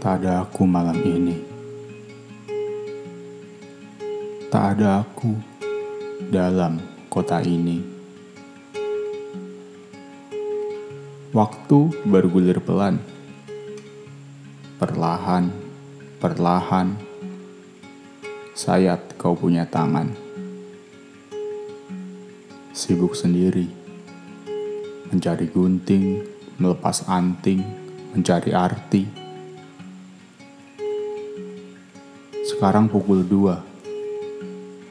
Tak ada aku malam ini. Tak ada aku dalam kota ini. Waktu bergulir pelan. Perlahan, perlahan, sayat kau punya tangan. Sibuk sendiri, mencari gunting, melepas anting, mencari arti. Sekarang pukul dua,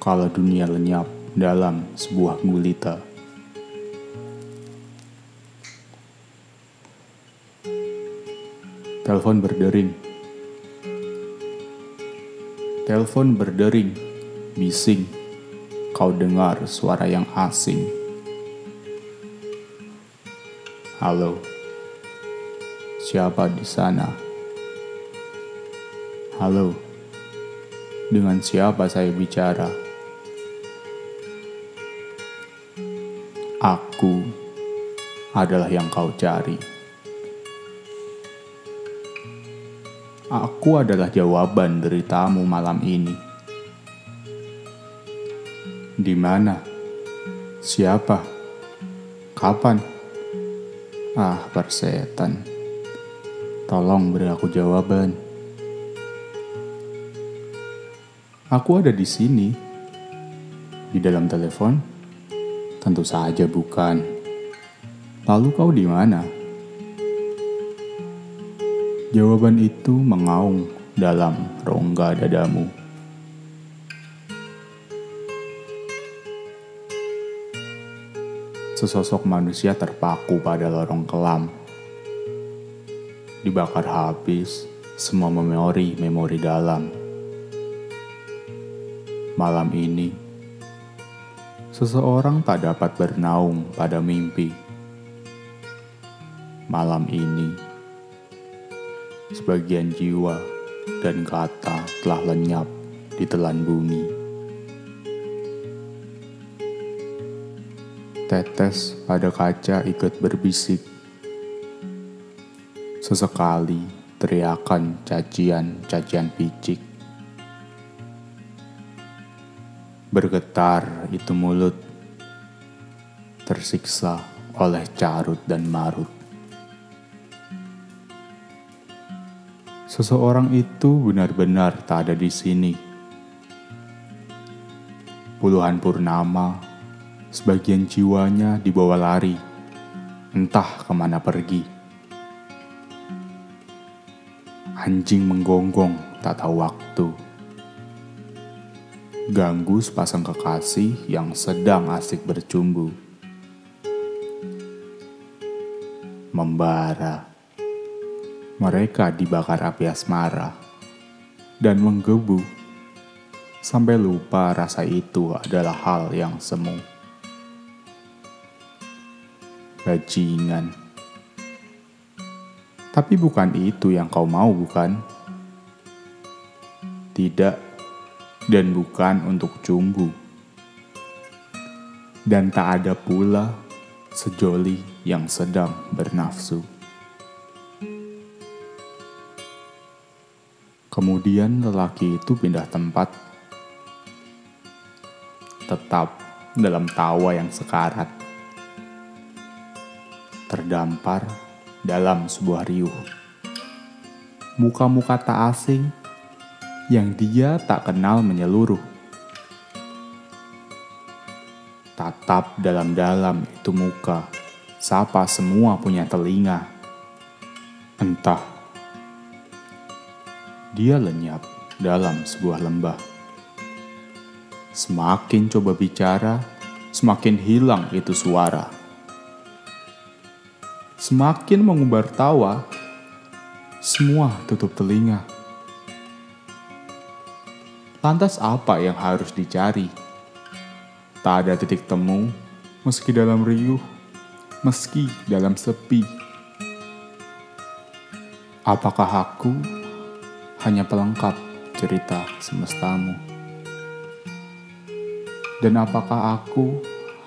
kalau dunia lenyap dalam sebuah gulita. Telepon berdering. Telepon berdering, bising. Kau dengar suara yang asing. Halo, siapa di sana? Halo, dengan siapa saya bicara? Aku adalah yang kau cari. Aku adalah jawaban deritamu malam ini. Di mana? Siapa? Kapan? Ah, persetan. Tolong beri aku jawaban. Aku ada di sini. Di dalam telepon? Tentu saja bukan. Lalu kau di mana? Jawaban itu mengaung dalam rongga dadamu. Sesosok manusia terpaku pada lorong kelam. Dibakar habis semua memori-memori dalam. Malam ini, seseorang tak dapat bernaung pada mimpi. Malam ini, sebagian jiwa dan kata telah lenyap di telan bumi. Tetes pada kaca ikut berbisik. Sesekali teriakan cacian-cacian picik. Bergetar itu mulut, tersiksa oleh carut dan marut. Seseorang itu benar-benar tak ada di sini. Puluhan purnama, sebagian jiwanya dibawa lari, entah ke mana pergi. Anjing menggonggong tak tahu waktu. Ganggu sepasang kekasih yang sedang asik bercumbu. Membara mereka dibakar api asmara dan menggebu sampai lupa rasa itu adalah hal yang semu. Bajingan. Tapi bukan itu yang kau mau, bukan? Tidak, dan bukan untuk cumbu. Dan tak ada pula sejoli yang sedang bernafsu. Kemudian lelaki itu pindah tempat, tetap dalam tawa yang sekarat, terdampar dalam sebuah riuh. Muka-muka tak asing yang dia tak kenal menyeluruh. Tatap dalam-dalam itu muka, sapa semua punya telinga. Entah dia lenyap dalam sebuah lembah. Semakin coba bicara, semakin hilang itu suara. Semakin mengumbar tawa, semua tutup telinga. Lantas apa yang harus dicari? Tak ada titik temu, meski dalam riuh, meski dalam sepi. Apakah aku hanya pelengkap cerita semestamu. Dan apakah aku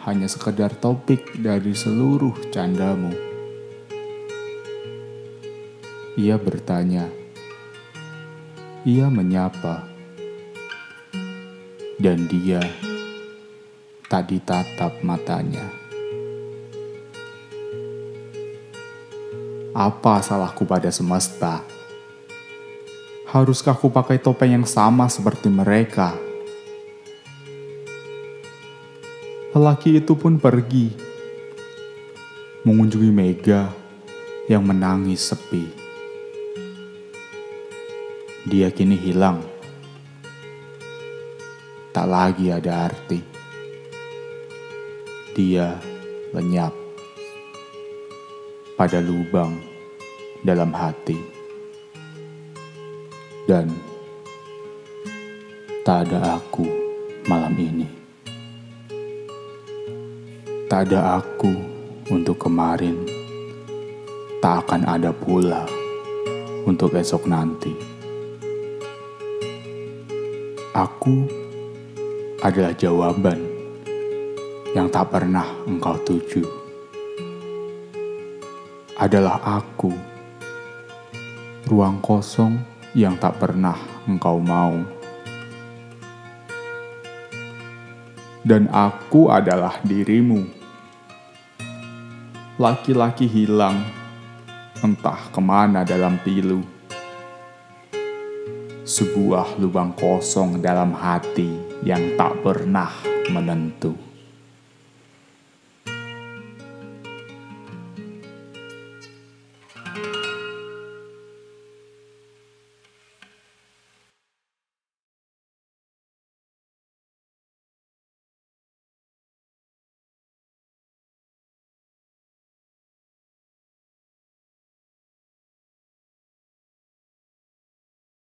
hanya sekedar topik dari seluruh candamu? Ia bertanya, Ia menyapa, dan dia tak ditatap matanya. Apa salahku pada semesta? Haruskah ku pakai topeng yang sama seperti mereka? Lelaki itu pun pergi, mengunjungi Mega yang menangis sepi. Dia kini hilang, tak lagi ada arti. Dia lenyap pada lubang dalam hati dan tak ada aku malam ini. Tak ada aku untuk kemarin, tak akan ada pula untuk esok nanti. Aku adalah jawaban yang tak pernah engkau tuju. Adalah aku, ruang kosong yang tak pernah engkau mau. Dan aku adalah dirimu. Laki-laki hilang, entah ke mana dalam pilu. Sebuah lubang kosong dalam hati yang tak pernah menentu.